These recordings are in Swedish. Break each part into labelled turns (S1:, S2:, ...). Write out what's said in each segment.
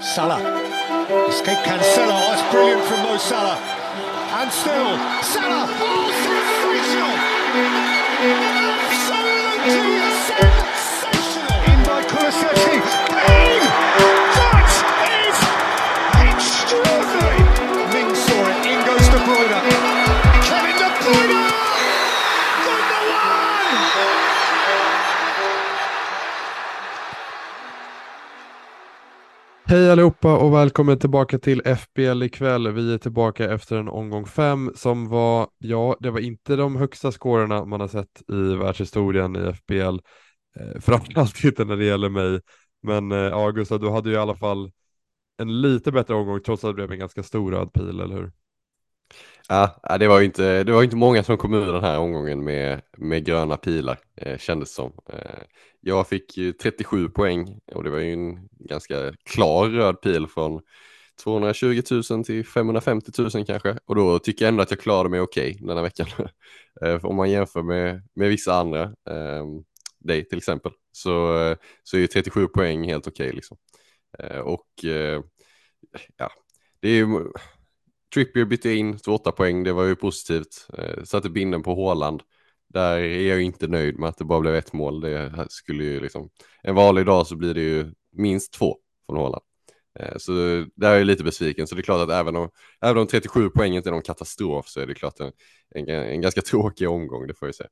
S1: Salah. Escape Cancelo. Oh, it's brilliant from Mo Salah. And still, Salah. Oh, sensational!
S2: Hej allihopa och välkommen tillbaka till FBL ikväll. Vi är tillbaka efter en omgång fem som var, ja, det var inte de högsta scorerna man har sett i världshistorien i FBL. Eh, framförallt inte när det gäller mig. Men eh, ja, Gustav, du hade ju i alla fall en lite bättre omgång trots att det blev en ganska stor röd pil, eller hur?
S3: Ja, det var ju inte, det var inte många som kom ur den här omgången med, med gröna pilar, eh, kändes som. Eh, jag fick ju 37 poäng och det var ju en ganska klar röd pil från 220 000 till 550 000 kanske. Och då tycker jag ändå att jag klarade mig okej okay den här veckan. eh, om man jämför med, med vissa andra, eh, dig till exempel, så, eh, så är ju 37 poäng helt okej okay, liksom. Eh, och eh, ja, det är ju Trippier bytte in 28 poäng, det var ju positivt. Eh, satte binden på Håland. Där är jag inte nöjd med att det bara blev ett mål. Det skulle ju liksom, en vanlig dag så blir det ju minst två från Håland. Eh, så där är jag lite besviken. Så det är klart att även om, även om 37 poäng inte är någon katastrof så är det klart en, en, en ganska tråkig omgång, det får jag säga.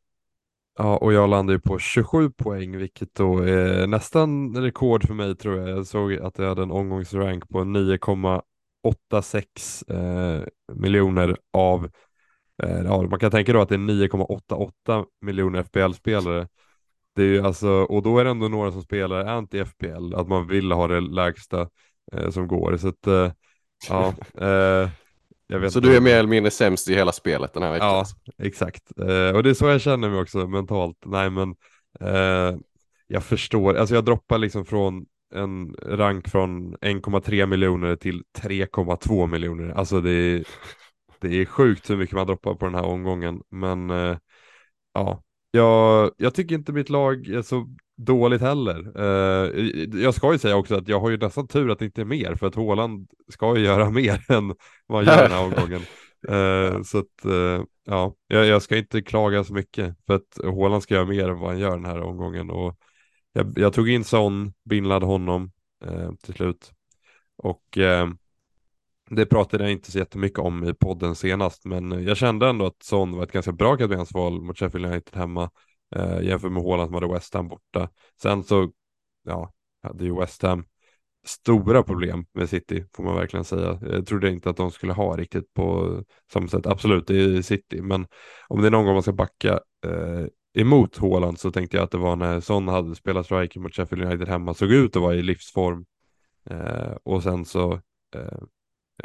S2: Ja, och jag landade ju på 27 poäng, vilket då är nästan rekord för mig tror jag. Jag såg att jag hade en omgångsrank på 9,86 eh, miljoner av, eh, ja, man kan tänka då att det är 9,88 miljoner FPL-spelare. Det är ju alltså, och då är det ändå några som spelar anti-FPL, att man vill ha det lägsta eh, som går. Så att, eh, ja. Eh,
S3: så du är mer eller mindre sämst i hela spelet den här veckan?
S2: Ja, exakt. Eh, och det är så jag känner mig också mentalt. Nej, men jag förstår. Alltså jag droppar liksom från en rank från 1,3 miljoner till 3,2 miljoner. Alltså det är, det är sjukt hur mycket man droppar på den här omgången. Men eh, ja, jag, jag tycker inte mitt lag är så dåligt heller. Uh, jag ska ju säga också att jag har ju nästan tur att det inte är mer, för att Håland ska ju göra mer än vad han gör den här omgången. Uh, så att, ja, jag, jag, ska inte klaga så mycket, för att Håland ska göra mer än vad han gör den här omgången. Och jag, jag tog in Son, bindlade honom eh, till slut. Och eh, det pratade jag inte så jättemycket om i podden senast, men jag kände ändå att Son var ett ganska bra kaptensval mot Sheffield United hemma eh, jämfört med Håland som hade West Ham borta. Sen så, ja, hade ju West Ham stora problem med City får man verkligen säga. Jag trodde inte att de skulle ha riktigt på samma sätt. Absolut, det är City, men om det är någon gång man ska backa eh, emot Håland så tänkte jag att det var när Son hade spelat striker mot Sheffield United hemma, såg ut att vara i livsform eh, och sen så eh,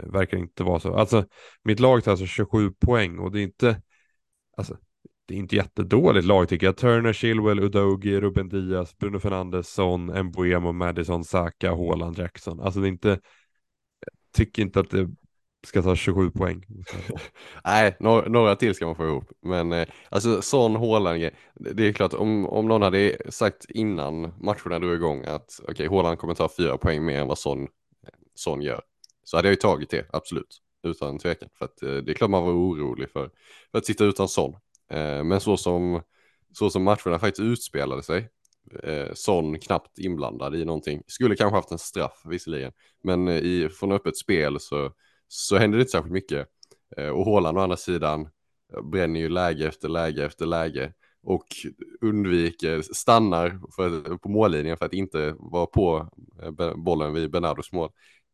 S2: verkar inte vara så. Alltså mitt lag tar alltså 27 poäng och det är inte, alltså det är inte jättedåligt lag tycker jag. Turner, Chilwell, Udogi, Ruben Diaz, Bruno Fernandes, Son, Mbuemo, Madison, Saka, Haaland, Jackson. Alltså det är inte, jag tycker inte att det ska ta 27 poäng.
S3: Nej, några, några, till ska man få ihop. Men eh, alltså sån Haaland, det är klart om, om någon hade sagt innan matcherna drog igång att okej, okay, Haaland kommer ta fyra poäng mer än vad sån, sån gör. Så hade jag ju tagit det, absolut. Utan tvekan. För att eh, det är klart man var orolig för, för att sitta utan sån. Eh, men så som, så som matcherna faktiskt utspelade sig, eh, Son knappt inblandad i någonting, skulle kanske haft en straff visserligen, men eh, i, från öppet spel så, så händer det inte särskilt mycket. Eh, och Håland å andra sidan eh, bränner ju läge efter läge efter läge och undviker, stannar för, på mållinjen för att inte vara på eh, bollen vid Bernardos mål.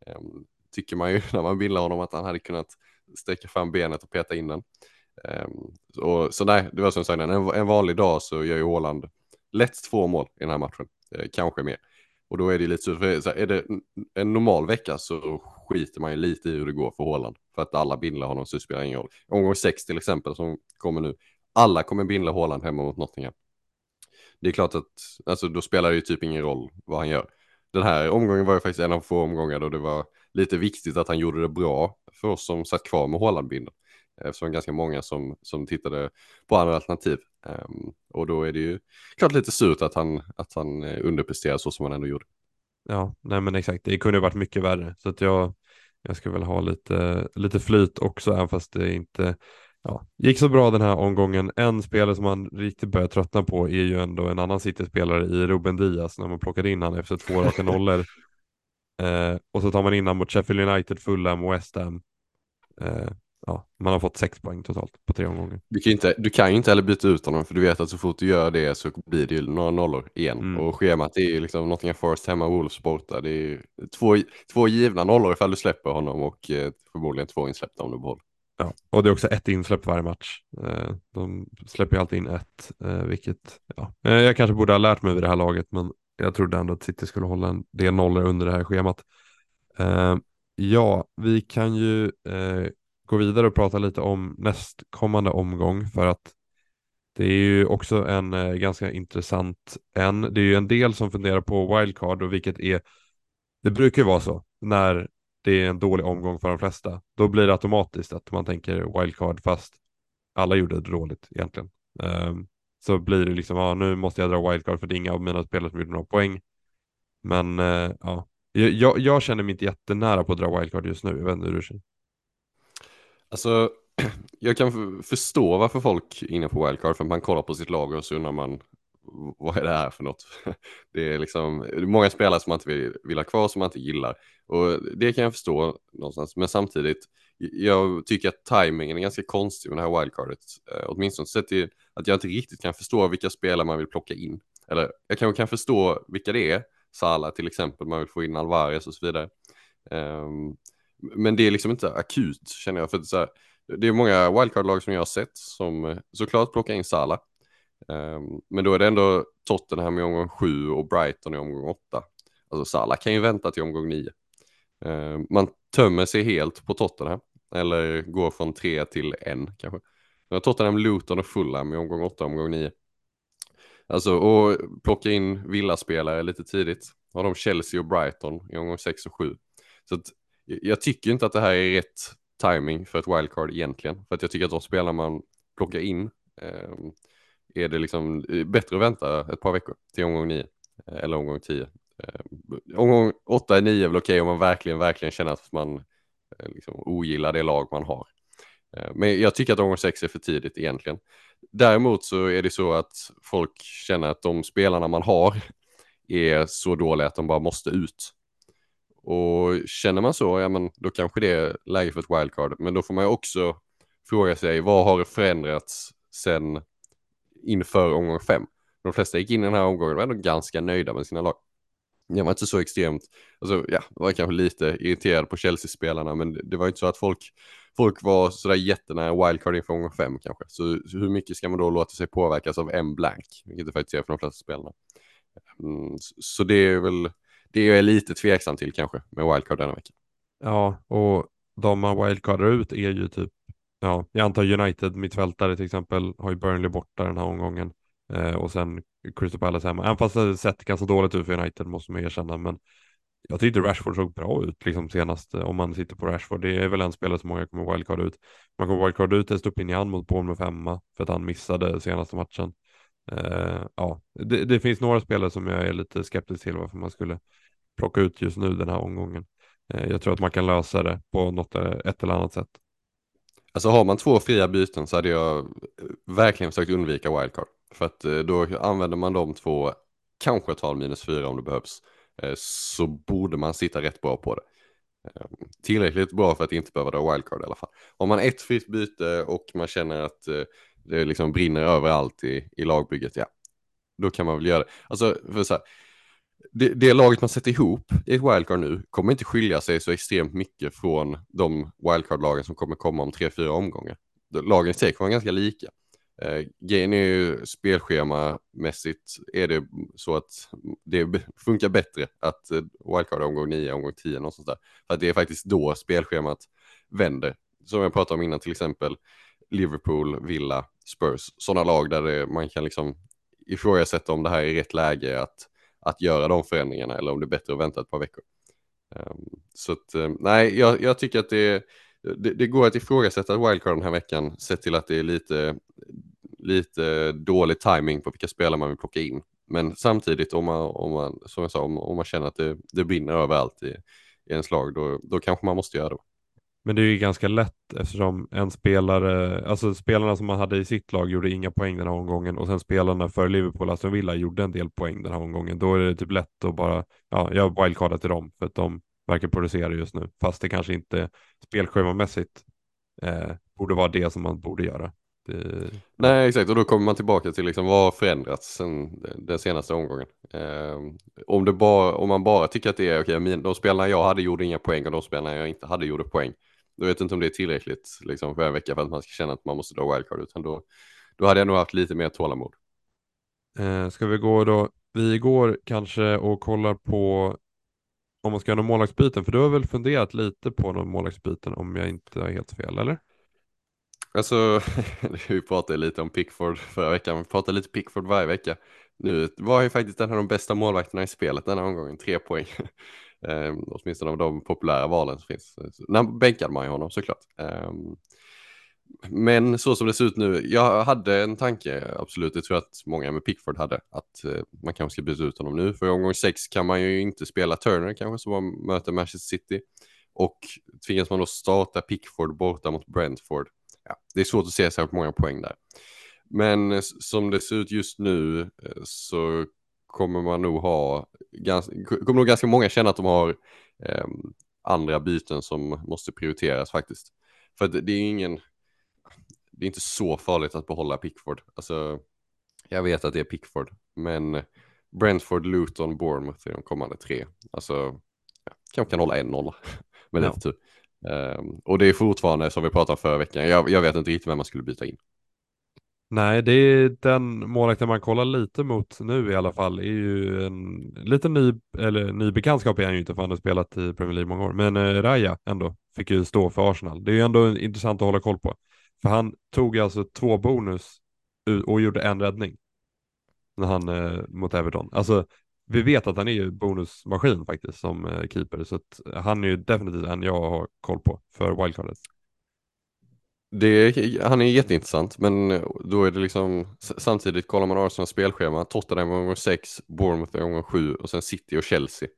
S3: Ehm, tycker man ju när man bildar honom att han hade kunnat sträcka fram benet och peta in den. Ehm, och, så nej, det var som sagt en, en vanlig dag så gör ju Håland lätt två mål i den här matchen, kanske mer. Och då är det lite så, för, så här, är det en normal vecka så skiter man ju lite i hur det går för Håland. För att alla bindlar honom så det spelar ingen roll. Omgång 6 till exempel som kommer nu, alla kommer bindla Håland hemma mot Nottingham. Det är klart att, alltså då spelar det ju typ ingen roll vad han gör. Den här omgången var ju faktiskt en av få omgångar då det var lite viktigt att han gjorde det bra för oss som satt kvar med Hålandbinden. Eftersom ganska många som, som tittade på andra alternativ. Um, och då är det ju klart lite surt att han, att han eh, underpresterar så som han ändå gjorde.
S2: Ja, nej men exakt. Det kunde varit mycket värre. Så att jag, jag ska väl ha lite, lite flyt också, även fast det inte ja, gick så bra den här omgången. En spelare som man riktigt börjar tröttna på är ju ändå en annan City-spelare i Ruben Diaz när man plockade in han efter två raka nollor. Eh, och så tar man in han mot Sheffield United, Fulham och West Ham. Eh, ja, man har fått sex poäng totalt på tre omgångar.
S3: Du kan, inte, du kan ju inte heller byta ut honom för du vet att så fort du gör det så blir det ju några nollor igen.
S2: Mm.
S3: Och schemat är ju liksom Nottingham Forest hemma, Wolves borta. Det är två, två givna nollor ifall du släpper honom och eh, förmodligen två insläppta om du behåller.
S2: Ja, och det är också ett insläpp varje match. Eh, de släpper ju alltid in ett, eh, vilket ja, eh, jag kanske borde ha lärt mig vid det här laget, men jag trodde ändå att City skulle hålla en del nollor under det här schemat. Ja, vi kan ju gå vidare och prata lite om nästkommande omgång för att det är ju också en eh, ganska intressant en. Det är ju en del som funderar på wildcard och vilket är, det brukar ju vara så när det är en dålig omgång för de flesta. Då blir det automatiskt att man tänker wildcard fast alla gjorde det dåligt egentligen. Um, så blir det liksom, ja nu måste jag dra wildcard för det är inga av mina spelare som gjorde några poäng. Men uh, ja, jag, jag, känner mig inte jättenära på att dra wildcard just nu, jag vet inte hur du känner.
S3: Alltså, jag kan förstå varför folk är inne på wildcard, för man kollar på sitt lag och så undrar man vad är det här för något? Det är liksom många spelare som man inte vill, vill ha kvar, som man inte gillar. Och det kan jag förstå någonstans, men samtidigt, jag tycker att tajmingen är ganska konstig med det här wildcardet. Eh, åtminstone sett till att jag inte riktigt kan förstå vilka spelare man vill plocka in. Eller jag kanske kan förstå vilka det är, Sala till exempel, man vill få in Alvarez och så vidare. Um, men det är liksom inte akut känner jag. För det, så här, det är många wildcard-lag som jag har sett som eh, såklart plockar in Sala. Um, ehm, men då är det ändå Tottenham i omgång 7 och Brighton i omgång 8. Alltså Sala kan ju vänta till omgång 9. Um, ehm, man tömmer sig helt på Tottenham. Eller går från 3 till 1 kanske. Nu har Tottenham, Luton och Fulham i omgång 8 och omgång 9. Alltså och plocka in villaspelare lite tidigt. Har de Chelsea och Brighton i omgång 6 och 7. Så att jag tycker inte att det här är rätt timing för ett wildcard egentligen. För att jag tycker att de spelar man plockar in eh, är det liksom eh, bättre att vänta ett par veckor till omgång 9 eh, eller omgång 10. Eh, omgång 8 är 9 är väl okej om man verkligen, verkligen känner att man eh, liksom ogillar det lag man har. Eh, men jag tycker att omgång 6 är för tidigt egentligen. Däremot så är det så att folk känner att de spelarna man har är så dåliga att de bara måste ut. Och känner man så, ja men då kanske det är läge för ett wildcard. Men då får man ju också fråga sig, vad har förändrats sen inför omgång fem? De flesta gick in i den här omgången och var ändå ganska nöjda med sina lag. Jag var inte så extremt, alltså ja, var kanske lite irriterad på Chelsea-spelarna, men det var inte så att folk, folk var sådär jättenära wildcard inför omgång fem kanske. Så, så hur mycket ska man då låta sig påverkas av en blank, vilket det faktiskt är för de flesta spelarna. Mm, så det är väl det är jag lite tveksam till kanske med wildcard denna vecka.
S2: Ja, och de man wildcardar ut är ju typ, ja, jag antar United mittfältare till exempel har ju Burnley borta den här omgången eh, och sen Crystal Palace hemma. Även fast det sett ganska dåligt ut för United måste man erkänna, men jag tyckte Rashford såg bra ut liksom senast om man sitter på Rashford. Det är väl en spelare som många kommer wildcarda ut. Man kommer wildcarda ut Estopinian mot Bournemouth hemma för att han missade senaste matchen. Uh, ja, det, det, finns några spelare som jag är lite skeptisk till varför man skulle plocka ut just nu den här omgången. Uh, jag tror att man kan lösa det på något eh, ett eller annat sätt.
S3: Alltså har man två fria byten så hade jag verkligen försökt undvika wildcard. För att då använder man de två, kanske tal minus fyra om det behövs, så borde man sitta rätt bra på det. Ehm, tillräckligt bra för att inte behöva dra wildcard i alla fall. Om man ett fritt byte och man känner att det liksom brinner överallt i, i lagbygget, ja, då kan man väl göra det. Alltså, för så här, det, det laget man sätter ihop i ett wildcard nu kommer inte skilja sig så extremt mycket från de wildcard-lagen som kommer komma om tre, fyra omgångar. Lagen i sig kommer vara ganska lika. Eh, grejen är ju spelschemamässigt är det så att det funkar bättre att eh, wildcard omgång 9, omgång 10 något sånt där. För att det är faktiskt då spelschemat vänder. Som jag pratade om innan till exempel Liverpool, Villa, Spurs, sådana lag där det, man kan liksom ifrågasätta om det här är rätt läge att, att göra de förändringarna eller om det är bättre att vänta ett par veckor. Um, så att, um, nej, jag, jag, tycker att det, det, det, går att ifrågasätta wildcard den här veckan, sett till att det är lite, lite dålig timing på vilka spelare man vill plocka in. Men samtidigt om man, om man som jag sa, om, om man känner att det, det brinner överallt i, i ens lag, då, då kanske man måste göra det.
S2: Men det är ju ganska lätt eftersom en spelare, alltså spelarna som man hade i sitt lag gjorde inga poäng den här omgången och sen spelarna för Liverpool, Aston Villa, gjorde en del poäng den här omgången. Då är det typ lätt att bara, ja, jag wildcardar till dem för att de verkar producera just nu. Fast det kanske inte spelschemamässigt eh, borde vara det som man borde göra. Det...
S3: Nej exakt och då kommer man tillbaka till liksom vad har förändrats sen den senaste omgången. Eh, om, det bara, om man bara tycker att det är okej, okay, de spelarna jag hade gjorde inga poäng och de spelarna jag inte hade gjorde poäng. Då vet jag inte om det är tillräckligt liksom, för en vecka för att man ska känna att man måste dra wildcard utan då, då hade jag nog haft lite mer tålamod.
S2: Eh, ska vi gå då, vi går kanske och kollar på om man ska göra någon målvaktsbyten, för du har väl funderat lite på någon målvaktsbyten om jag inte har helt fel, eller?
S3: Alltså, vi pratade lite om Pickford förra veckan, vi pratar lite Pickford varje vecka. Nu var ju faktiskt den här de bästa målvakterna i spelet den här omgången, tre poäng eh, åtminstone av de populära valen som finns. När bänkade man ju honom såklart. Eh, men så som det ser ut nu, jag hade en tanke, absolut, det tror jag att många med Pickford hade, att eh, man kanske ska byta ut honom nu. För i omgång sex kan man ju inte spela Turner kanske som man möter Manchester City. Och tvingas man då starta Pickford borta mot Brentford, ja, det är svårt att se särskilt många poäng där. Men som det ser ut just nu eh, så kommer man nog ha, ganska, kommer nog ganska många känna att de har eh, andra byten som måste prioriteras faktiskt. För det är ingen, det är inte så farligt att behålla Pickford. Alltså, jag vet att det är Pickford, men Brentford, Luton, Bournemouth är de kommande tre. Alltså, ja, kanske kan hålla en nolla med lite tur. Um, och det är fortfarande som vi pratade om förra veckan, jag, jag vet inte riktigt vem man skulle byta in.
S2: Nej, det är den målvakten man kollar lite mot nu i alla fall. är ju en lite ny, eller ny bekantskap är han ju inte för han har spelat i Premier League många år. Men eh, Raja ändå fick ju stå för Arsenal. Det är ju ändå intressant att hålla koll på. För han tog alltså två bonus och gjorde en räddning. När han eh, mot Everton. Alltså vi vet att han är ju bonusmaskin faktiskt som eh, keeper. Så att han är ju definitivt en jag har koll på för wildcardet.
S3: Det, han är jätteintressant, men då är det liksom samtidigt kollar man Arsenals spelschema, Tottenham gånger 6, Bournemouth gånger 7 och sen City och Chelsea.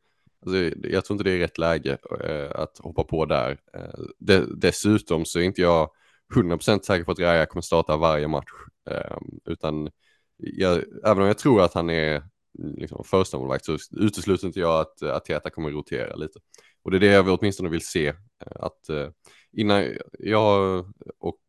S3: Alltså, jag tror inte det är rätt läge eh, att hoppa på där. Eh, de, dessutom så är inte jag 100% säker på att Raja kommer starta varje match. Eh, utan jag, även om jag tror att han är liksom, första målvakt så utesluter inte jag att Ateta kommer rotera lite. Och det är det jag åtminstone vill se. Eh, att eh, innan jag och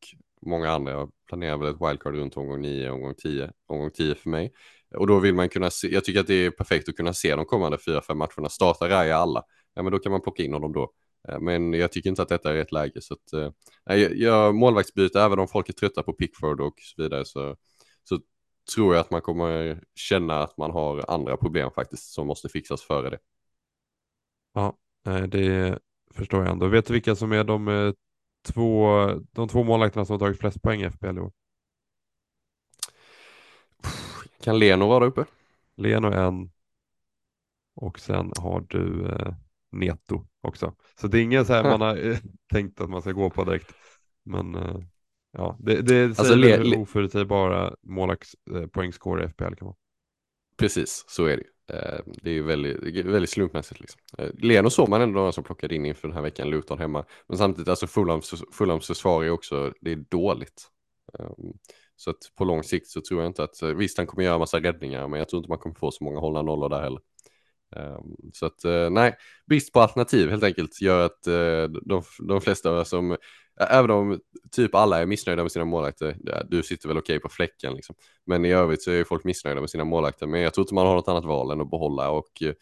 S3: många andra planerar väl ett wildcard runt omgång 9, omgång 10, omgång 10 för mig. Och då vill man kunna se, jag tycker att det är perfekt att kunna se de kommande 4-5 matcherna. Starta Raja alla, ja men då kan man plocka in honom då. Eh, men jag tycker inte att detta är rätt läge. Så att, eh, jag, jag målvaktsbyte, även om folk är trötta på Pickford och så vidare, så, så tror jag att man kommer känna att man har andra problem faktiskt som måste fixas före det.
S2: Ja, eh, det förstår jag ändå. Vet du vilka som är de eh, två, de två målvakterna som har tagit flest poäng i FPL i år?
S3: Kan Leno vara uppe?
S2: Leno en. Och sen har du eh, Neto också. Så det är ingen så här man har eh, tänkt att man ska gå på direkt. Men eh, ja, det, det alltså, hur oförutsägbara målvaktspoängscore i FPL kan vara.
S3: Precis, så är det. Eh, det är ju väldigt, väldigt slumpmässigt. Liksom. Eh, Leno såg man ändå några som plockade in inför den här veckan, Luton hemma. Men samtidigt, alltså Fulhams försvar är också, det är dåligt. Ehm, så att på lång sikt så tror jag inte att, eh, visst han kommer göra massa räddningar, men jag tror inte man kommer få så många hållna nollor där heller. Ehm, så att nej, brist på alternativ helt enkelt gör att de, de flesta som Även om typ alla är missnöjda med sina målvakter, du sitter väl okej okay på fläcken liksom. Men i övrigt så är folk missnöjda med sina målvakter. Men jag tror inte man har något annat val än att behålla och eh,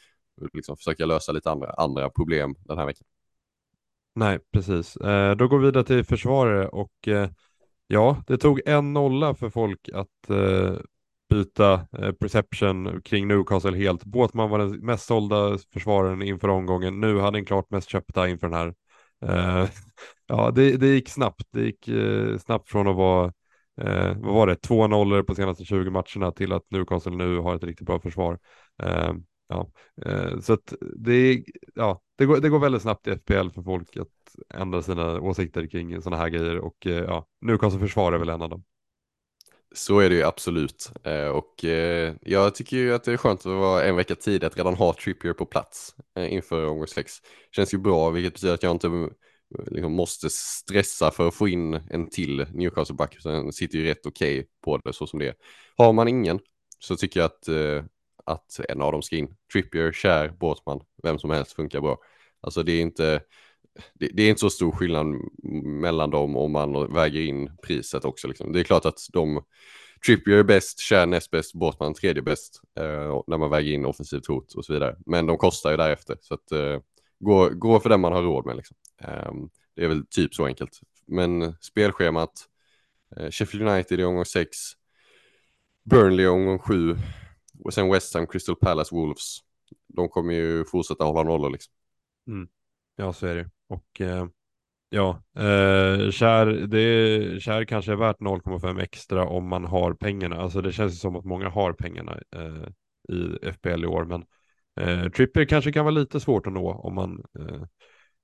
S3: liksom försöka lösa lite andra, andra problem den här veckan.
S2: Nej, precis. Eh, då går vi vidare till försvarare och eh, ja, det tog en nolla för folk att eh, byta eh, perception kring Newcastle helt. Båtman var den mest sålda försvararen inför omgången. Nu hade en klart mest köpta inför den här. Eh, ja, det, det gick snabbt. Det gick eh, snabbt från att vara, eh, vad var det, två nollor på senaste 20 matcherna till att Newcastle nu har ett riktigt bra försvar. Eh, ja, eh, så att det, ja, det, går, det går väldigt snabbt i FPL för folk att ändra sina åsikter kring sådana här grejer och eh, ja, Newcastle försvar är väl en av dem.
S3: Så är det ju absolut. Eh, och eh, jag tycker ju att det är skönt att vara en vecka tidigt att redan ha Trippier på plats eh, inför omgång 6. Känns ju bra, vilket betyder att jag inte eh, liksom, måste stressa för att få in en till Newcastle-back. Den sitter ju rätt okej okay på det så som det är. Har man ingen så tycker jag att, eh, att en av dem ska in. Trippier, Kär, Båtman, vem som helst funkar bra. Alltså det är inte det, det, är inte så stor skillnad mellan dem om man väger in priset också. Liksom. Det är klart att de Trippier är bäst, Cher näst bäst, Båtman tredje bäst eh, när man väger in offensivt hot och så vidare. Men de kostar ju därefter så att eh, gå, gå för den man har råd med. Liksom. Eh, det är väl typ så enkelt. Men spelschemat, eh, Sheffield United i omgång 6, Burnley i omgång 7 och sen West Ham, Crystal Palace, Wolves. De kommer ju fortsätta hålla nollor liksom.
S2: Mm. Ja, så är det. Och eh, ja, eh, kär, det, kär kanske är värt 0,5 extra om man har pengarna. Alltså det känns som att många har pengarna eh, i FPL i år, men eh, Tripper kanske kan vara lite svårt att nå om man eh,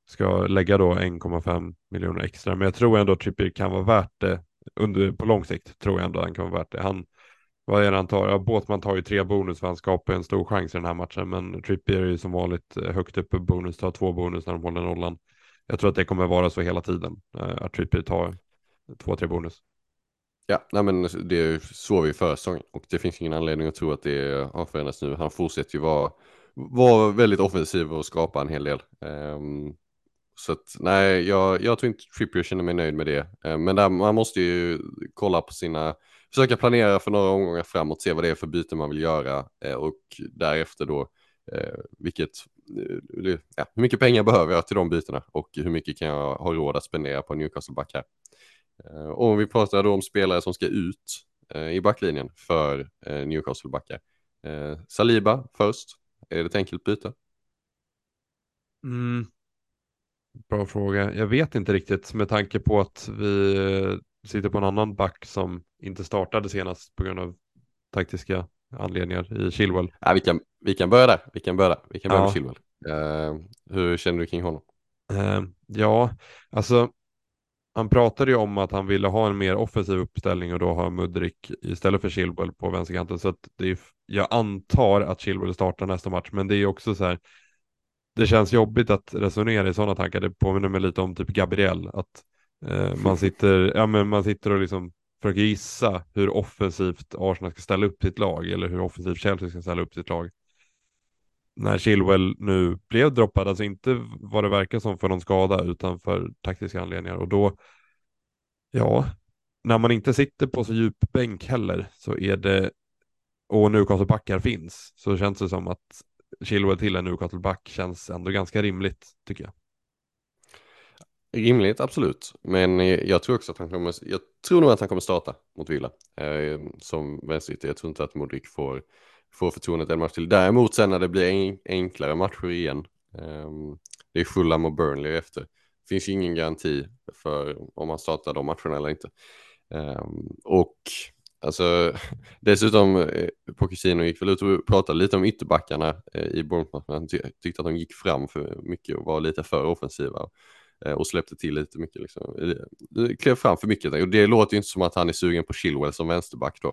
S2: ska lägga då 1,5 miljoner extra. Men jag tror ändå att Tripper kan vara värt det under, på lång sikt. Tror jag ändå han kan vara värt det. Han, vad är det han tar? Ja, Båtman tar ju tre bonus för han skapar en stor chans i den här matchen. Men Trippier är ju som vanligt eh, högt uppe på bonus, tar två bonus när de håller nollan. Jag tror att det kommer vara så hela tiden. Eh, att Trippier tar två, tre bonus.
S3: Ja, nej men det såg vi förra säsongen och det finns ingen anledning att tro att det har förändrats nu. Han fortsätter ju vara, vara väldigt offensiv och skapa en hel del. Um, så att nej, jag, jag tror inte Trippier känner mig nöjd med det. Um, men där, man måste ju kolla på sina försöka planera för några omgångar framåt, se vad det är för byte man vill göra uh, och därefter då uh, vilket, ja, hur mycket pengar behöver jag till de bytena och hur mycket kan jag ha råd att spendera på Newcastle-back här. Och om vi pratar då om spelare som ska ut i backlinjen för Newcastle-backar. Saliba först, är det ett enkelt byte?
S2: Mm. Bra fråga. Jag vet inte riktigt med tanke på att vi sitter på en annan back som inte startade senast på grund av taktiska anledningar i Chilwell.
S3: Ja, vi, kan, vi kan börja där, vi kan börja där, vi kan börja ja. med Chilwell. Uh, hur känner du kring honom?
S2: Uh, ja, alltså han pratade ju om att han ville ha en mer offensiv uppställning och då ha Mudrik istället för Chilwell på vänsterkanten. Så att det är, jag antar att Chilwell startar nästa match, men det är också så här. Det känns jobbigt att resonera i sådana tankar. Det påminner mig lite om typ Gabriel, att uh, man sitter, ja men man sitter och liksom försöker gissa hur offensivt Arsenal ska ställa upp sitt lag eller hur offensivt Chelsea ska ställa upp sitt lag. När Chilwell nu blev droppad, alltså inte vad det verkar som för någon skada utan för taktiska anledningar och då, ja, när man inte sitter på så djup bänk heller så är det, och Newcastle-backar finns, så känns det som att Chilwell till en Newcastle-back känns ändå ganska rimligt tycker jag.
S3: Rimligt, absolut. Men jag tror också att han kommer, jag tror nog att han kommer starta mot Villa eh, som vänsterytter. Jag tror inte att Modric får, får förtroendet en match till. Däremot sen när det blir en, enklare matcher igen, ehm, det är Fulham och Burnley efter, det finns ju ingen garanti för om man startar de matcherna eller inte. Ehm, och alltså dessutom, eh, Pochettino gick väl ut och pratade lite om ytterbackarna eh, i Bournemouth, han tyckte att de gick fram för mycket och var lite för offensiva. Eh, och släppte till lite mycket. Liksom. Klev fram för mycket och det låter ju inte som att han är sugen på Chilwell som vänsterback då.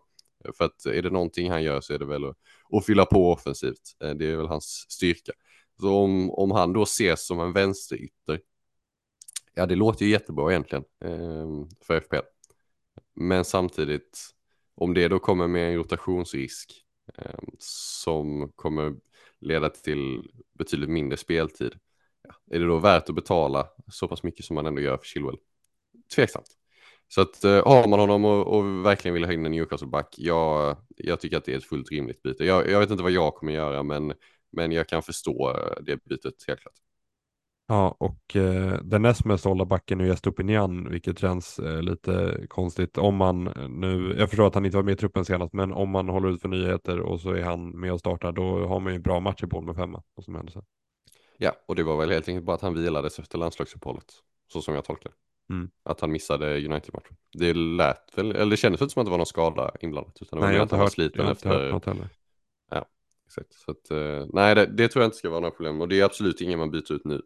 S3: För att är det någonting han gör så är det väl att, att fylla på offensivt. Eh, det är väl hans styrka. Så om, om han då ses som en vänsterytter, ja det låter ju jättebra egentligen ehm, för FPL. Men samtidigt, om det då kommer med en rotationsrisk ehm, som kommer leda till betydligt mindre speltid, är det då värt att betala så pass mycket som man ändå gör för Chilwell? Tveksamt. Så att uh, har man honom och, och, verkligen vill ha in en Newcastle-back, jag, jag tycker att det är ett fullt rimligt byte. Jag, jag vet inte vad jag kommer göra, men, men jag kan förstå eh, det bytet helt klart.
S2: Ja, och eh, den näst mest sålda backen är Estupinian, vilket känns eh, lite konstigt. Om man nu, jag förstår att han inte var med i truppen senast, men om man håller ut för nyheter och så är han med och startar, då har man ju en bra match i boll med femma. Och som händer sen.
S3: Ja, och det var väl helt enkelt bara att han vilades efter landslagsuppehållet. Så som jag tolkar
S2: mm.
S3: Att han missade United-matchen. Det lät väl, eller det kändes inte som att det var någon skada inblandat. Utan
S2: nej, jag har inte hört,
S3: sliten efter...
S2: hört något heller.
S3: Ja, exakt. Så att, uh, nej, det, det, tror jag inte ska vara några problem. Och det är absolut ingen man byter ut nu.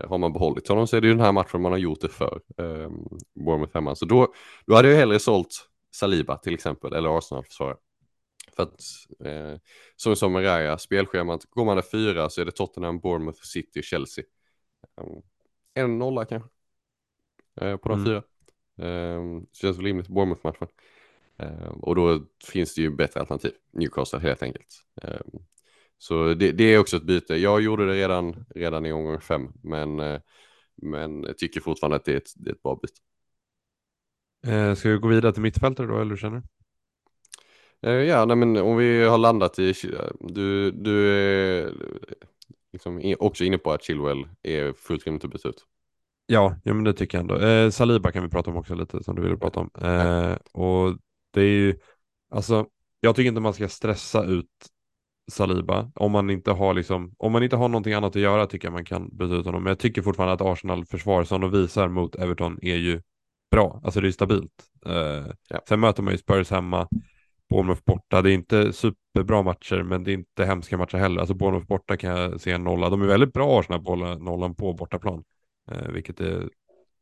S3: Uh, har man behållit honom så är det ju den här matchen man har gjort det för. Um, Bournemouth hemma. Så då, då hade jag hellre sålt Saliba till exempel, eller Arsenal-försvarare. För att, eh, som som Raya, spelschemat, går man fyra så är det Tottenham, Bournemouth, City Chelsea. Um, en nolla kanske, eh, på de mm. fyra. Um, känns väl rimligt, Bournemouth-matchen. Um, och då finns det ju bättre alternativ, Newcastle helt enkelt. Um, så det, det, är också ett byte. Jag gjorde det redan, redan i omgång fem, men, uh, men jag tycker fortfarande att det är ett, det är ett bra byte.
S2: Eh, ska vi gå vidare till mittfältare då, eller hur känner du?
S3: Eh, ja, nej, men om vi har landat i, du, du är liksom också inne på att Chilwell är fullt rimligt att byta ut.
S2: Ja, ja, men det tycker jag ändå. Eh, Saliba kan vi prata om också lite som du ville prata om. Eh, och det är ju, alltså, jag tycker inte man ska stressa ut Saliba om man inte har liksom, om man inte har någonting annat att göra tycker jag man kan byta ut honom. Men jag tycker fortfarande att Arsenal försvar som de visar mot Everton är ju bra. Alltså det är stabilt. Eh, ja. Sen möter man ju Spurs hemma. Bournemouth borta. Det är inte superbra matcher, men det är inte hemska matcher heller. Alltså Bournemouth borta kan jag se en nolla. De är väldigt bra Arsenal nollan på bortaplan, vilket är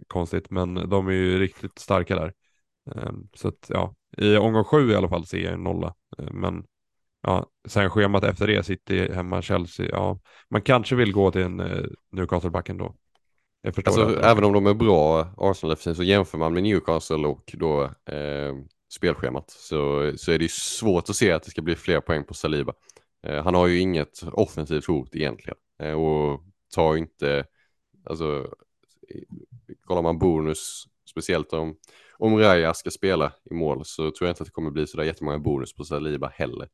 S2: konstigt, men de är ju riktigt starka där. Eh, så att ja, i omgång sju i alla fall ser jag en nolla, eh, men ja, sen schemat efter det, City hemma, Chelsea, ja, man kanske vill gå till en eh, Newcastle-backen då.
S3: Jag förstår alltså, även om de är bra, Arsenal så jämför man med Newcastle och då eh, spelschemat så, så är det svårt att se att det ska bli fler poäng på Saliba. Eh, han har ju inget offensivt hot egentligen eh, och tar inte, alltså kollar man bonus, speciellt om, om Raya ska spela i mål så tror jag inte att det kommer bli sådär jättemånga bonus på Saliba heller.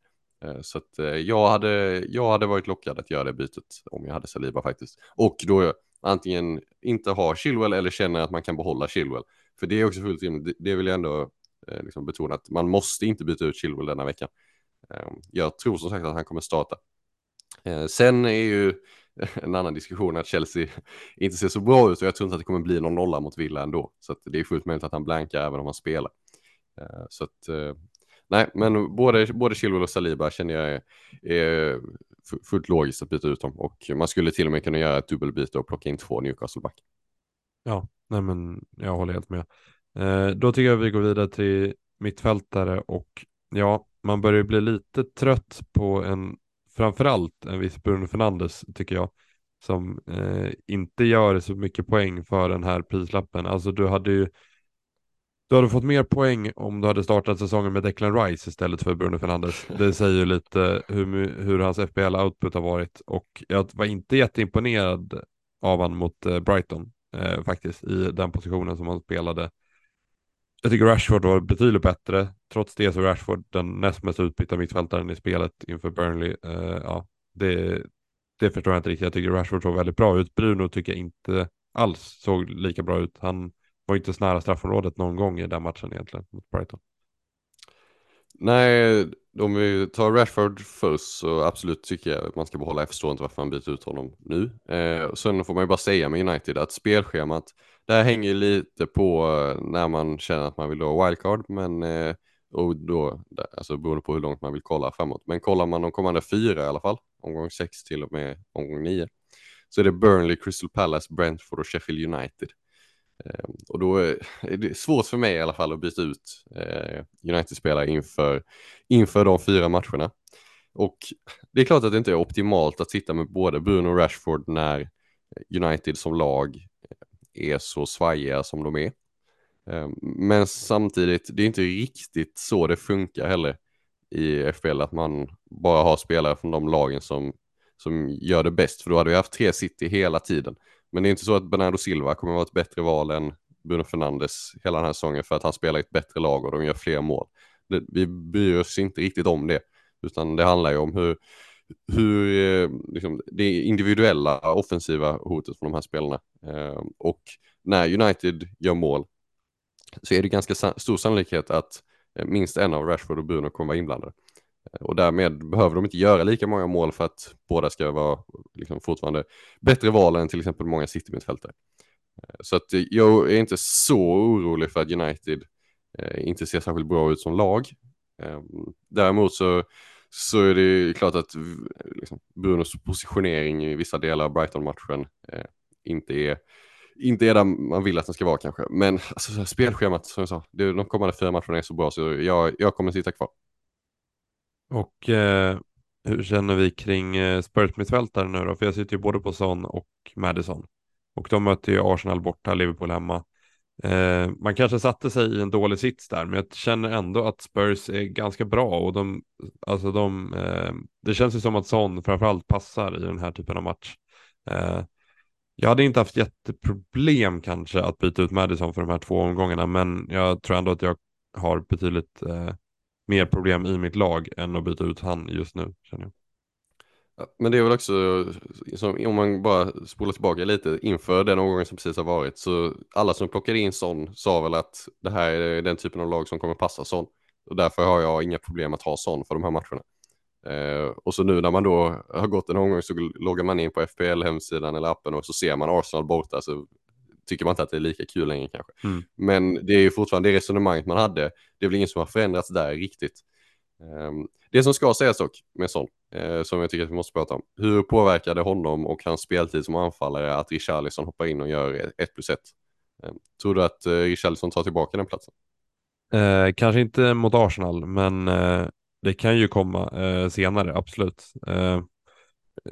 S3: Eh, så att eh, jag hade, jag hade varit lockad att göra det bytet om jag hade Saliba faktiskt. Och då antingen inte ha Chilwell eller känner att man kan behålla Chilwell. För det är också fullt rimligt, det vill jag ändå eh, liksom betona att man måste inte byta ut Chilwell denna veckan. Jag tror som sagt att han kommer starta. Sen är ju en annan diskussion att Chelsea inte ser så bra ut och jag tror inte att det kommer bli någon nolla mot Villa ändå. Så att det är fullt möjligt att han blankar även om han spelar. Eh, så att eh, nej, men både, både Chilwell och Saliba känner jag är, är fullt logiskt att byta ut dem och man skulle till och med kunna göra ett dubbelbyte och plocka in två Newcastle-back.
S2: Ja, nej men jag håller helt med. Eh, då tycker jag vi går vidare till mittfältare och ja, man börjar bli lite trött på en, framförallt en viss Bruno Fernandes tycker jag, som eh, inte gör så mycket poäng för den här prislappen. Alltså du hade ju du hade fått mer poäng om du hade startat säsongen med Declan Rice istället för Bruno Fernandes. Det säger lite hur, hur hans FPL-output har varit och jag var inte jätteimponerad av han mot eh, Brighton eh, faktiskt i den positionen som han spelade jag tycker Rashford var betydligt bättre. Trots det så är Rashford den näst mest utbytta mittfältaren i spelet inför Burnley. Uh, ja, det, det förstår jag inte riktigt. Jag tycker Rashford såg väldigt bra ut. Bruno tycker jag inte alls såg lika bra ut. Han var inte så nära straffområdet någon gång i den matchen egentligen mot Brighton.
S3: Nej, om vi tar Rashford först så absolut tycker jag att man ska behålla. Jag förstår inte varför man byter ut honom nu. Eh, sen får man ju bara säga med United att spelschemat det här hänger lite på eh, när man känner att man vill ha wildcard, men eh, och då, alltså beroende på hur långt man vill kolla framåt. Men kollar man de kommande fyra i alla fall, omgång sex till och med omgång nio, så är det Burnley, Crystal Palace, Brentford och Sheffield United. Eh, och då är det svårt för mig i alla fall att byta ut eh, United-spelare inför, inför de fyra matcherna. Och det är klart att det inte är optimalt att sitta med både Bruno och Rashford när United som lag eh, är så svajiga som de är. Ehm, men samtidigt, det är inte riktigt så det funkar heller i FBL, att man bara har spelare från de lagen som, som gör det bäst, för då hade vi haft tre City hela tiden. Men det är inte så att Bernardo Silva kommer att vara ett bättre val än Bruno Fernandes hela den här säsongen för att han spelar i ett bättre lag och de gör fler mål. Det, vi bryr oss inte riktigt om det, utan det handlar ju om hur, hur eh, liksom, det individuella offensiva hotet från de här spelarna. Eh, och när United gör mål så är det ganska stor sannolikhet att eh, minst en av Rashford och Bruno kommer vara inblandade. Och därmed behöver de inte göra lika många mål för att båda ska vara liksom, fortfarande bättre val än till exempel många City-mittfältare. Eh, så att eh, jag är inte så orolig för att United eh, inte ser särskilt bra ut som lag. Ehm, däremot så så är det klart att liksom, Brunos positionering i vissa delar av Brighton-matchen inte är inte är där man vill att den ska vara kanske. Men alltså, spelschemat som jag sa, det, de kommande fyra matcherna är så bra så jag, jag kommer sitta kvar.
S2: Och eh, hur känner vi kring eh, Spurs mittfältare nu då? För jag sitter ju både på Son och Madison. Och de möter ju Arsenal borta, Liverpool hemma. Eh, man kanske satte sig i en dålig sits där, men jag känner ändå att Spurs är ganska bra och de, alltså de, eh, det känns ju som att Son framförallt passar i den här typen av match. Eh, jag hade inte haft jätteproblem kanske att byta ut Madison för de här två omgångarna, men jag tror ändå att jag har betydligt eh, mer problem i mitt lag än att byta ut han just nu, känner jag.
S3: Men det är väl också, som, om man bara spolar tillbaka lite, inför den omgången som precis har varit, så alla som plockade in sån sa väl att det här är den typen av lag som kommer passa sån. Och därför har jag inga problem att ha sån för de här matcherna. Eh, och så nu när man då har gått en omgång så loggar man in på FPL-hemsidan eller appen och så ser man Arsenal borta så tycker man inte att det är lika kul längre kanske.
S2: Mm.
S3: Men det är ju fortfarande det resonemanget man hade. Det är väl ingen som har förändrats där riktigt. Um, det som ska sägas dock med sån, eh, som jag tycker att vi måste prata om. Hur påverkar det honom och hans speltid som anfallare att Richarlison hoppar in och gör 1 plus 1? Eh, tror du att eh, Richarlison tar tillbaka den platsen?
S2: Eh, kanske inte mot Arsenal, men det kan ju komma senare, absolut.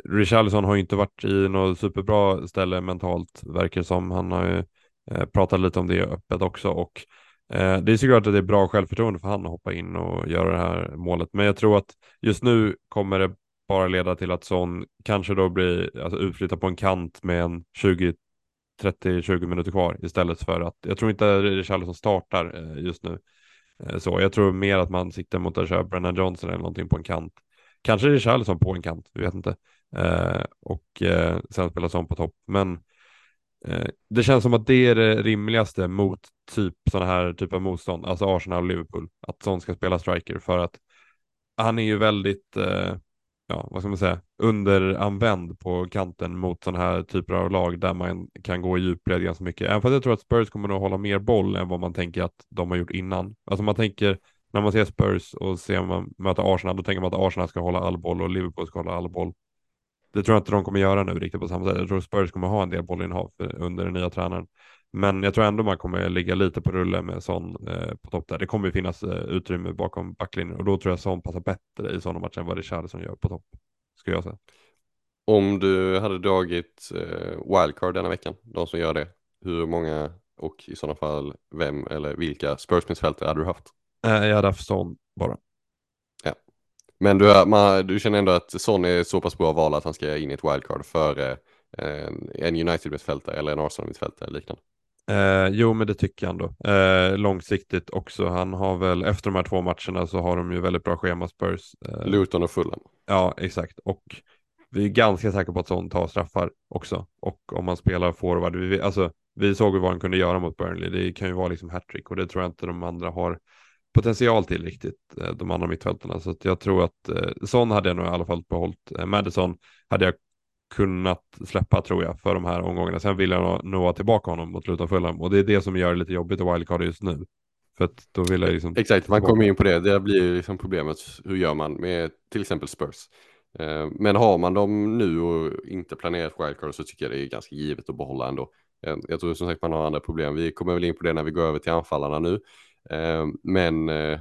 S2: Richarlison har ju inte varit i något superbra ställe mentalt, verkar som. Han har ju eh, pratat lite om det öppet också och Eh, det är såklart att det är bra självförtroende för han att hoppa in och göra det här målet, men jag tror att just nu kommer det bara leda till att Son kanske då blir alltså, utflyttad på en kant med en 20 30-20 minuter kvar istället för att jag tror inte Richarlison startar eh, just nu. Eh, så jag tror mer att man siktar mot att köra Brennan Johnson eller någonting på en kant. Kanske Richarlison på en kant, vi vet inte. Eh, och eh, sen spela om på topp, men eh, det känns som att det är det rimligaste mot typ sådana här typ av motstånd, alltså Arsenal och Liverpool, att sån ska spela striker för att han är ju väldigt, ja vad ska man säga, underanvänd på kanten mot sådana här typer av lag där man kan gå i djupled ganska mycket. Även fast jag tror att Spurs kommer att hålla mer boll än vad man tänker att de har gjort innan. Alltså man tänker, när man ser Spurs och ser man möta Arsenal, då tänker man att Arsenal ska hålla all boll och Liverpool ska hålla all boll. Det tror jag inte de kommer göra nu riktigt på samma sätt. Jag tror Spurs kommer ha en del bollinnehav under den nya tränaren. Men jag tror ändå man kommer ligga lite på rulle med Son eh, på topp där. Det kommer finnas eh, utrymme bakom backlinjen och då tror jag Son passar bättre i sådana matcher än vad Richarlison gör på topp. Ska jag säga.
S3: Om du hade dragit eh, wildcard denna veckan, de som gör det, hur många och i sådana fall vem eller vilka Spurs-mittfältare hade du haft?
S2: Eh, jag hade haft Son bara.
S3: Men du, man, du känner ändå att Son är så pass bra val att han ska in i ett wildcard före eh, en United-mittfältare eller en Arsenal-mittfältare liknande?
S2: Eh, jo, men det tycker jag ändå. Eh, långsiktigt också. Han har väl, efter de här två matcherna så har de ju väldigt bra schema Spurs.
S3: Eh, Luton och Fulham.
S2: Ja, exakt. Och vi är ganska säkra på att Son tar straffar också. Och om man spelar forward, vi, alltså, vi såg ju vad han kunde göra mot Burnley. Det kan ju vara liksom hattrick och det tror jag inte de andra har potential till riktigt, eh, de andra mittfältarna. Så att jag tror att eh, Son hade jag nog i alla fall behållit. Eh, Madison hade jag kunnat släppa tror jag för de här omgångarna. Sen vill jag nog ha tillbaka honom mot Luton Fulham och det är det som gör det lite jobbigt att wildcard just nu. För att då vill jag liksom...
S3: Exakt, man kommer in på det. Det blir ju liksom problemet. Hur gör man med till exempel Spurs? Men har man dem nu och inte planerat wildcard så tycker jag det är ganska givet att behålla ändå. Jag tror som sagt man har andra problem. Vi kommer väl in på det när vi går över till anfallarna nu. Eh, men, eh,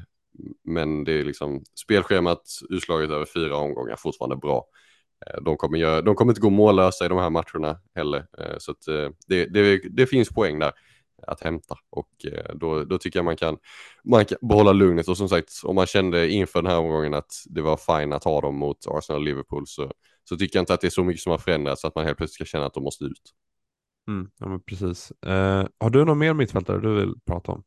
S3: men det är liksom spelschemat utslaget över fyra omgångar fortfarande bra. Eh, de kommer, göra, de kommer inte gå mållösa i de här matcherna heller. Så att det, det, det finns poäng där att hämta och då, då tycker jag man kan, man kan behålla lugnet och som sagt om man kände inför den här omgången att det var fine att ha dem mot Arsenal och Liverpool så, så tycker jag inte att det är så mycket som har förändrats så att man helt plötsligt ska känna att de måste ut.
S2: Mm, ja, men precis. Eh, har du någon mer mittfältare du vill prata om?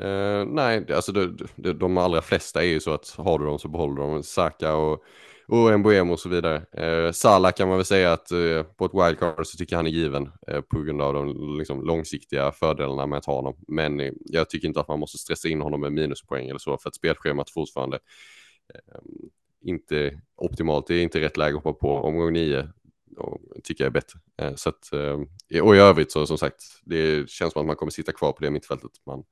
S3: Uh, nej, alltså det, det, de allra flesta är ju så att har du dem så behåller de Saka och, och Mbuemo och så vidare. Uh, Salah kan man väl säga att uh, på ett wildcard så tycker jag han är given uh, på grund av de liksom, långsiktiga fördelarna med att ha honom. Men uh, jag tycker inte att man måste stressa in honom med minuspoäng eller så för att spelschemat fortfarande ehm, inte optimalt. Det är inte rätt läge att hoppa på omgång nio och tycker jag är bättre. Så att, och i övrigt så som sagt, det känns som att man kommer sitta kvar på det mittfältet man,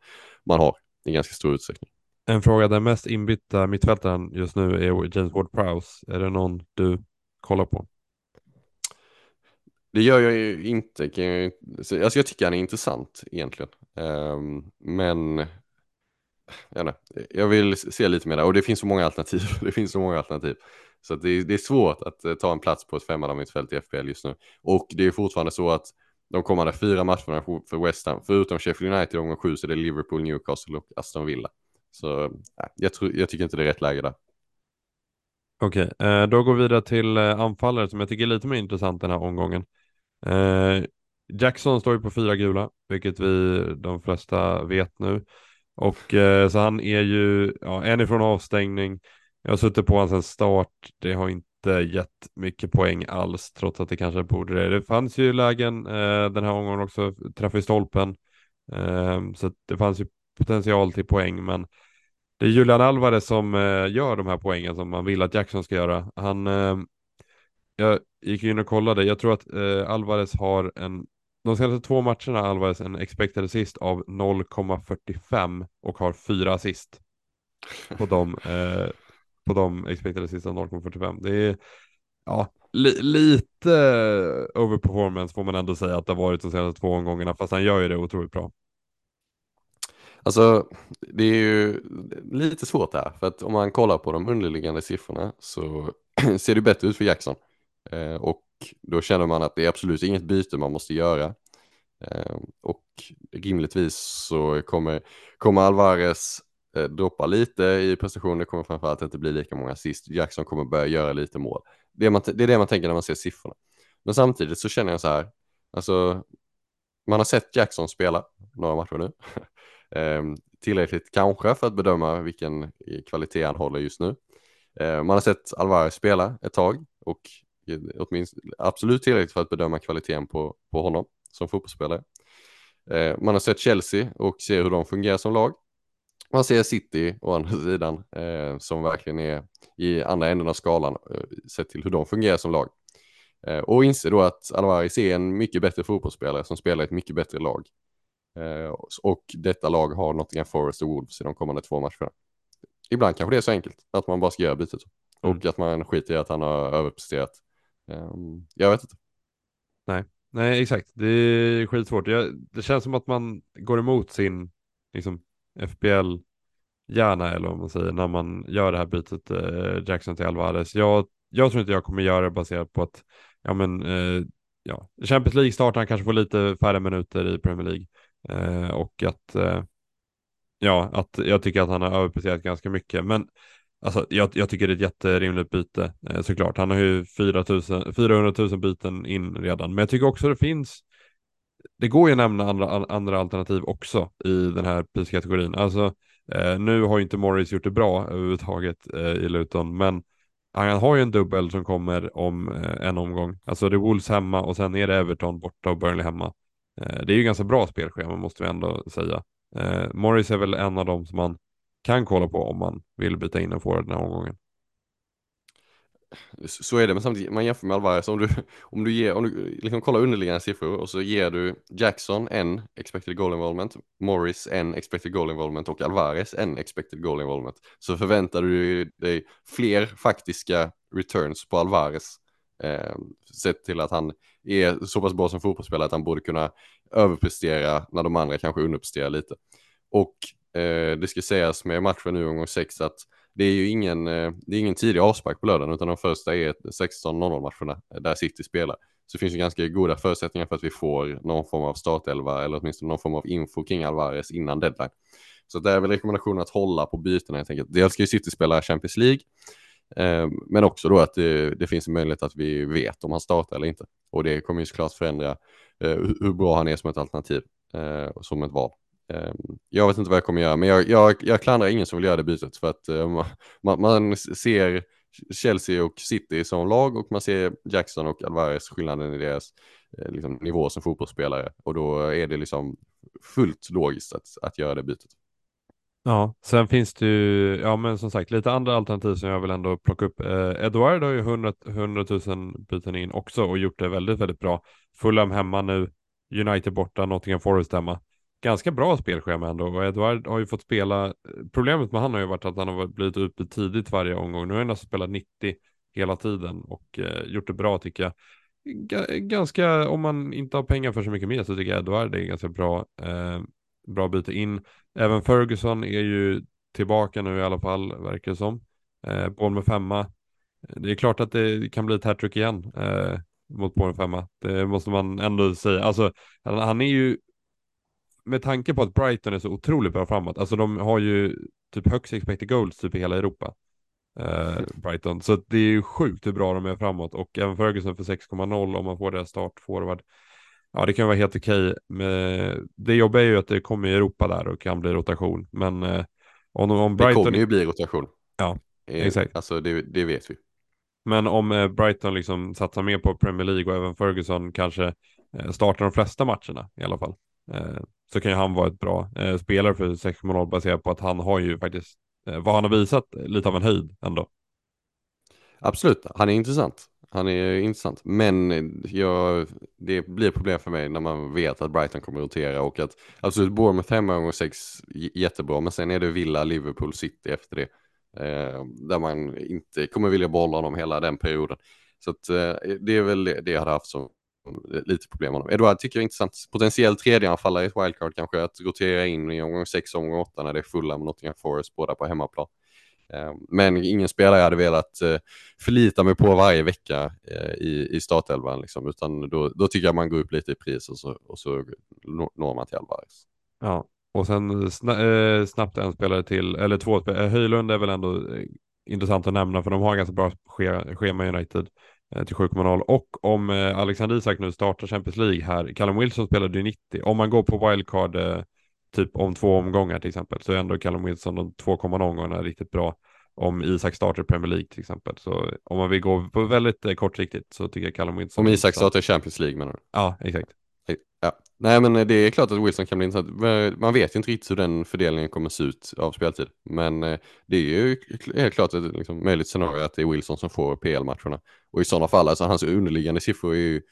S3: man har i ganska stor utsträckning.
S2: En fråga, den mest inbytta mittfältaren just nu är James Ward-Prowse. Är det någon du kollar på?
S3: Det gör jag ju inte. Alltså jag tycker han är intressant egentligen. Um, men jag vill se lite mer där och det finns så många alternativ. Det finns så många alternativ. Så det, det, är svårt att eh, ta en plats på ett femmanamittfält i FPL just nu. Och det är fortfarande så att de kommande fyra matcherna för West Ham, förutom Sheffield United i omgång sju, så är det Liverpool, Newcastle och Aston Villa. Så jag, tror, jag tycker inte det är rätt läge där.
S2: Okej, okay, då går vi vidare till eh, anfallare som jag tycker är lite mer intressant den här omgången. Jackson står ju på fyra gula, vilket vi de flesta vet nu. Och så han är ju ja, en ifrån avstängning. Jag har suttit på honom sedan start. Det har inte gett mycket poäng alls, trots att det kanske borde det. Det fanns ju lägen eh, den här omgången också, träff i stolpen. Eh, så det fanns ju potential till poäng, men det är Julian Alvarez som eh, gör de här poängen som man vill att Jackson ska göra. Han, eh, jag gick in och kollade, jag tror att eh, Alvarez har en, de senaste två matcherna har Alvarez en expected assist av 0,45 och har fyra assist på de, eh, på de expected assist av 0,45. Det är ja, li, lite overperformance får man ändå säga att det har varit de senaste två omgångarna, fast han gör ju det otroligt bra.
S3: Alltså, det är ju lite svårt här, för att om man kollar på de underliggande siffrorna så ser det bättre ut för Jackson. Eh, och då känner man att det är absolut inget byte man måste göra. Eh, och rimligtvis så kommer, kommer Alvarez eh, lite i prestation, det kommer framförallt inte bli lika många assist, Jackson kommer börja göra lite mål. Det är, man, det är det man tänker när man ser siffrorna. Men samtidigt så känner jag så här, alltså man har sett Jackson spela några matcher nu. Ehm, tillräckligt kanske för att bedöma vilken eh, kvalitet han håller just nu. Ehm, man har sett Alvarez spela ett tag och eh, åtminstone absolut tillräckligt för att bedöma kvaliteten på, på honom som fotbollsspelare. Ehm, man har sett Chelsea och ser hur de fungerar som lag. Man ser City å andra sidan eh, som verkligen är i andra änden av skalan eh, sett till hur de fungerar som lag. Eh, och inser då att Alvarez är en mycket bättre fotbollsspelare som spelar ett mycket bättre lag. Eh, och detta lag har Nottingham Forest och Wolves i de kommande två matcherna. Ibland kanske det är så enkelt att man bara ska göra bytet. Mm. Och att man skiter i att han har överpresterat. Um, jag vet inte.
S2: Nej, nej exakt. Det är skitsvårt. Jag, det känns som att man går emot sin liksom, FBL gärna eller vad man säger när man gör det här bytet eh, Jackson till Alvarez. Jag, jag tror inte jag kommer göra det baserat på att ja, men, eh, ja, Champions League startar han kanske får lite färre minuter i Premier League. Eh, och att, eh, ja, att jag tycker att han har överpresterat ganska mycket. Men alltså, jag, jag tycker det är ett jätterimligt byte eh, såklart. Han har ju 4 000, 400 000 byten in redan. Men jag tycker också det finns, det går ju att nämna andra, andra alternativ också i den här priskategorin. Alltså, eh, nu har ju inte Morris gjort det bra överhuvudtaget eh, i Luton, men han har ju en dubbel som kommer om eh, en omgång. Alltså det är Wolves hemma och sen är det Everton borta och Burnley hemma. Eh, det är ju ganska bra spelschema måste vi ändå säga. Eh, Morris är väl en av dem som man kan kolla på om man vill byta in en forward den här omgången.
S3: Så är det, men samtidigt, man jämför med Alvarez, om du, om du, ger, om du liksom kollar underliggande siffror och så ger du Jackson en expected goal involvement, Morris en expected goal involvement och Alvarez en expected goal involvement, så förväntar du dig fler faktiska returns på Alvarez, eh, sett till att han är så pass bra som fotbollsspelare att han borde kunna överprestera när de andra kanske underpresterar lite. Och eh, det ska sägas med matchen nu omgång sex att det är ju ingen, eh, det är ingen tidig avspark på lördagen utan de första är 16.00 matcherna där City spelar. Så det finns ju ganska goda förutsättningar för att vi får någon form av startelva eller åtminstone någon form av info kring Alvarez innan deadline. Så det är väl rekommendationen att hålla på bytena helt enkelt. Dels ska ju City spela Champions League, eh, men också då att det, det, finns en möjlighet att vi vet om han startar eller inte. Och det kommer ju såklart förändra eh, hur bra han är som ett alternativ eh, och som ett val. Ehm, jag vet inte vad jag kommer göra, men jag, jag, jag klandrar ingen som vill göra det bytet för att eh, man, man, ser Chelsea och City som lag och man ser Jackson och Alvarez skillnaden i deras eh, liksom, nivå som fotbollsspelare och då är det liksom fullt logiskt att, att göra det bytet.
S2: Ja, sen finns det ju, ja men som sagt lite andra alternativ som jag vill ändå plocka upp. Eh, Edward har ju 100, 100 000 byten in också och gjort det väldigt, väldigt bra. Fulham hemma nu, United borta, Nottingham Forest hemma ganska bra spelschema ändå och Edward har ju fått spela. Problemet med han har ju varit att han har blivit ute tidigt varje omgång. Nu har han alltså spelat 90 hela tiden och eh, gjort det bra tycker jag. ganska, om man inte har pengar för så mycket mer så tycker jag Edward är ganska bra, eh, bra byte in. Även Ferguson är ju tillbaka nu i alla fall, verkar det som. Eh, Bournemouth femma. Det är klart att det kan bli ett hattrick igen eh, mot Bournemouth femma. Det måste man ändå säga. Alltså, han är ju, med tanke på att Brighton är så otroligt bra framåt, alltså de har ju typ högst expected goals typ i hela Europa. Eh, Brighton. Så det är ju sjukt hur bra de är framåt och även Ferguson för 6,0 om man får det start forward. Ja, det kan vara helt okej. Okay. Det jobbiga är ju att det kommer i Europa där och kan bli rotation. Men eh, om, om Brighton...
S3: Det kommer ju bli rotation.
S2: Ja, eh, exakt.
S3: Alltså det, det vet vi.
S2: Men om eh, Brighton liksom satsar mer på Premier League och även Ferguson kanske eh, startar de flesta matcherna i alla fall. Så kan ju han vara ett bra eh, spelare för 6,0 baserat på att han har ju faktiskt Eh, vad han har visat eh, lite av en höjd ändå.
S3: Absolut, han är intressant. Han är intressant, men eh, jag, det blir problem för mig när man vet att Brighton kommer att rotera och att absolut Bournemouth hemma gånger sex jättebra, men sen är det Villa, Liverpool, City efter det. Eh, där man inte kommer vilja bolla honom hela den perioden. Så att, eh, det är väl det jag hade haft som lite problem med honom. Edouard tycker jag är intressant. Potentiell tredjeanfallare i ett wildcard kanske, att rotera in i omgång 6 och omgång 8 när det är fulla med Nottingham Forest, båda på hemmaplan. Eh, men ingen spelare jag hade velat eh, förlita mig på varje vecka eh, i, i startelvan, liksom, utan då, då tycker jag man går upp lite i pris och så, och så når man till Alvarez.
S2: Ja, och sen snabbt en spelare till, eller två spelare. Höjlund är väl ändå intressant att nämna för de har ganska bra schema United. Eh, till 7,0 och om eh, Alexander Isak nu startar Champions League här, Callum Wilson spelade ju 90, om man går på wildcard eh, typ om två omgångar till exempel så är ändå Callum Wilson de 2,0 omgångarna riktigt bra om Isak startar Premier League till exempel. Så om man vill gå på väldigt kortsiktigt så tycker jag Callum Wilson.
S3: Om Isak startar Champions League menar du?
S2: Ja, exakt.
S3: Ja. Nej men det är klart att Wilson kan bli intressant. Man vet inte riktigt hur den fördelningen kommer se ut av speltid. Men det är ju helt klart ett liksom, möjligt scenario att det är Wilson som får PL-matcherna. Och i sådana fall, alltså hans underliggande siffror är ju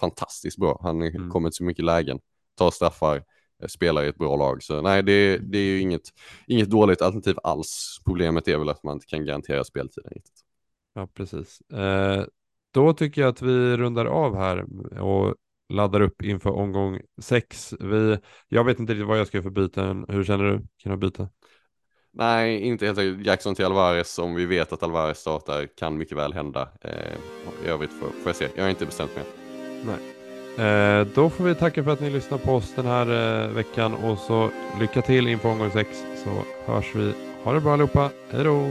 S3: fantastiskt bra. Han mm. kommer till så mycket lägen, tar straffar, eh, spelar i ett bra lag. Så nej, det, det är ju inget, inget dåligt alternativ alls. Problemet är väl att man inte kan garantera speltiden riktigt.
S2: Ja, precis. Eh, då tycker jag att vi rundar av här och laddar upp inför omgång sex. Vi, jag vet inte riktigt vad jag ska göra för byten. Hur känner du? Kan du byta?
S3: Nej, inte helt enkelt. Jackson till Alvarez, om vi vet att Alvarez startar, kan mycket väl hända. Eh, I övrigt får, får jag se. Jag har inte bestämt mig.
S2: Nej. Eh, då får vi tacka för att ni lyssnar på oss den här eh, veckan och så lycka till inför omgång sex så hörs vi. Ha det bra allihopa. Hej då!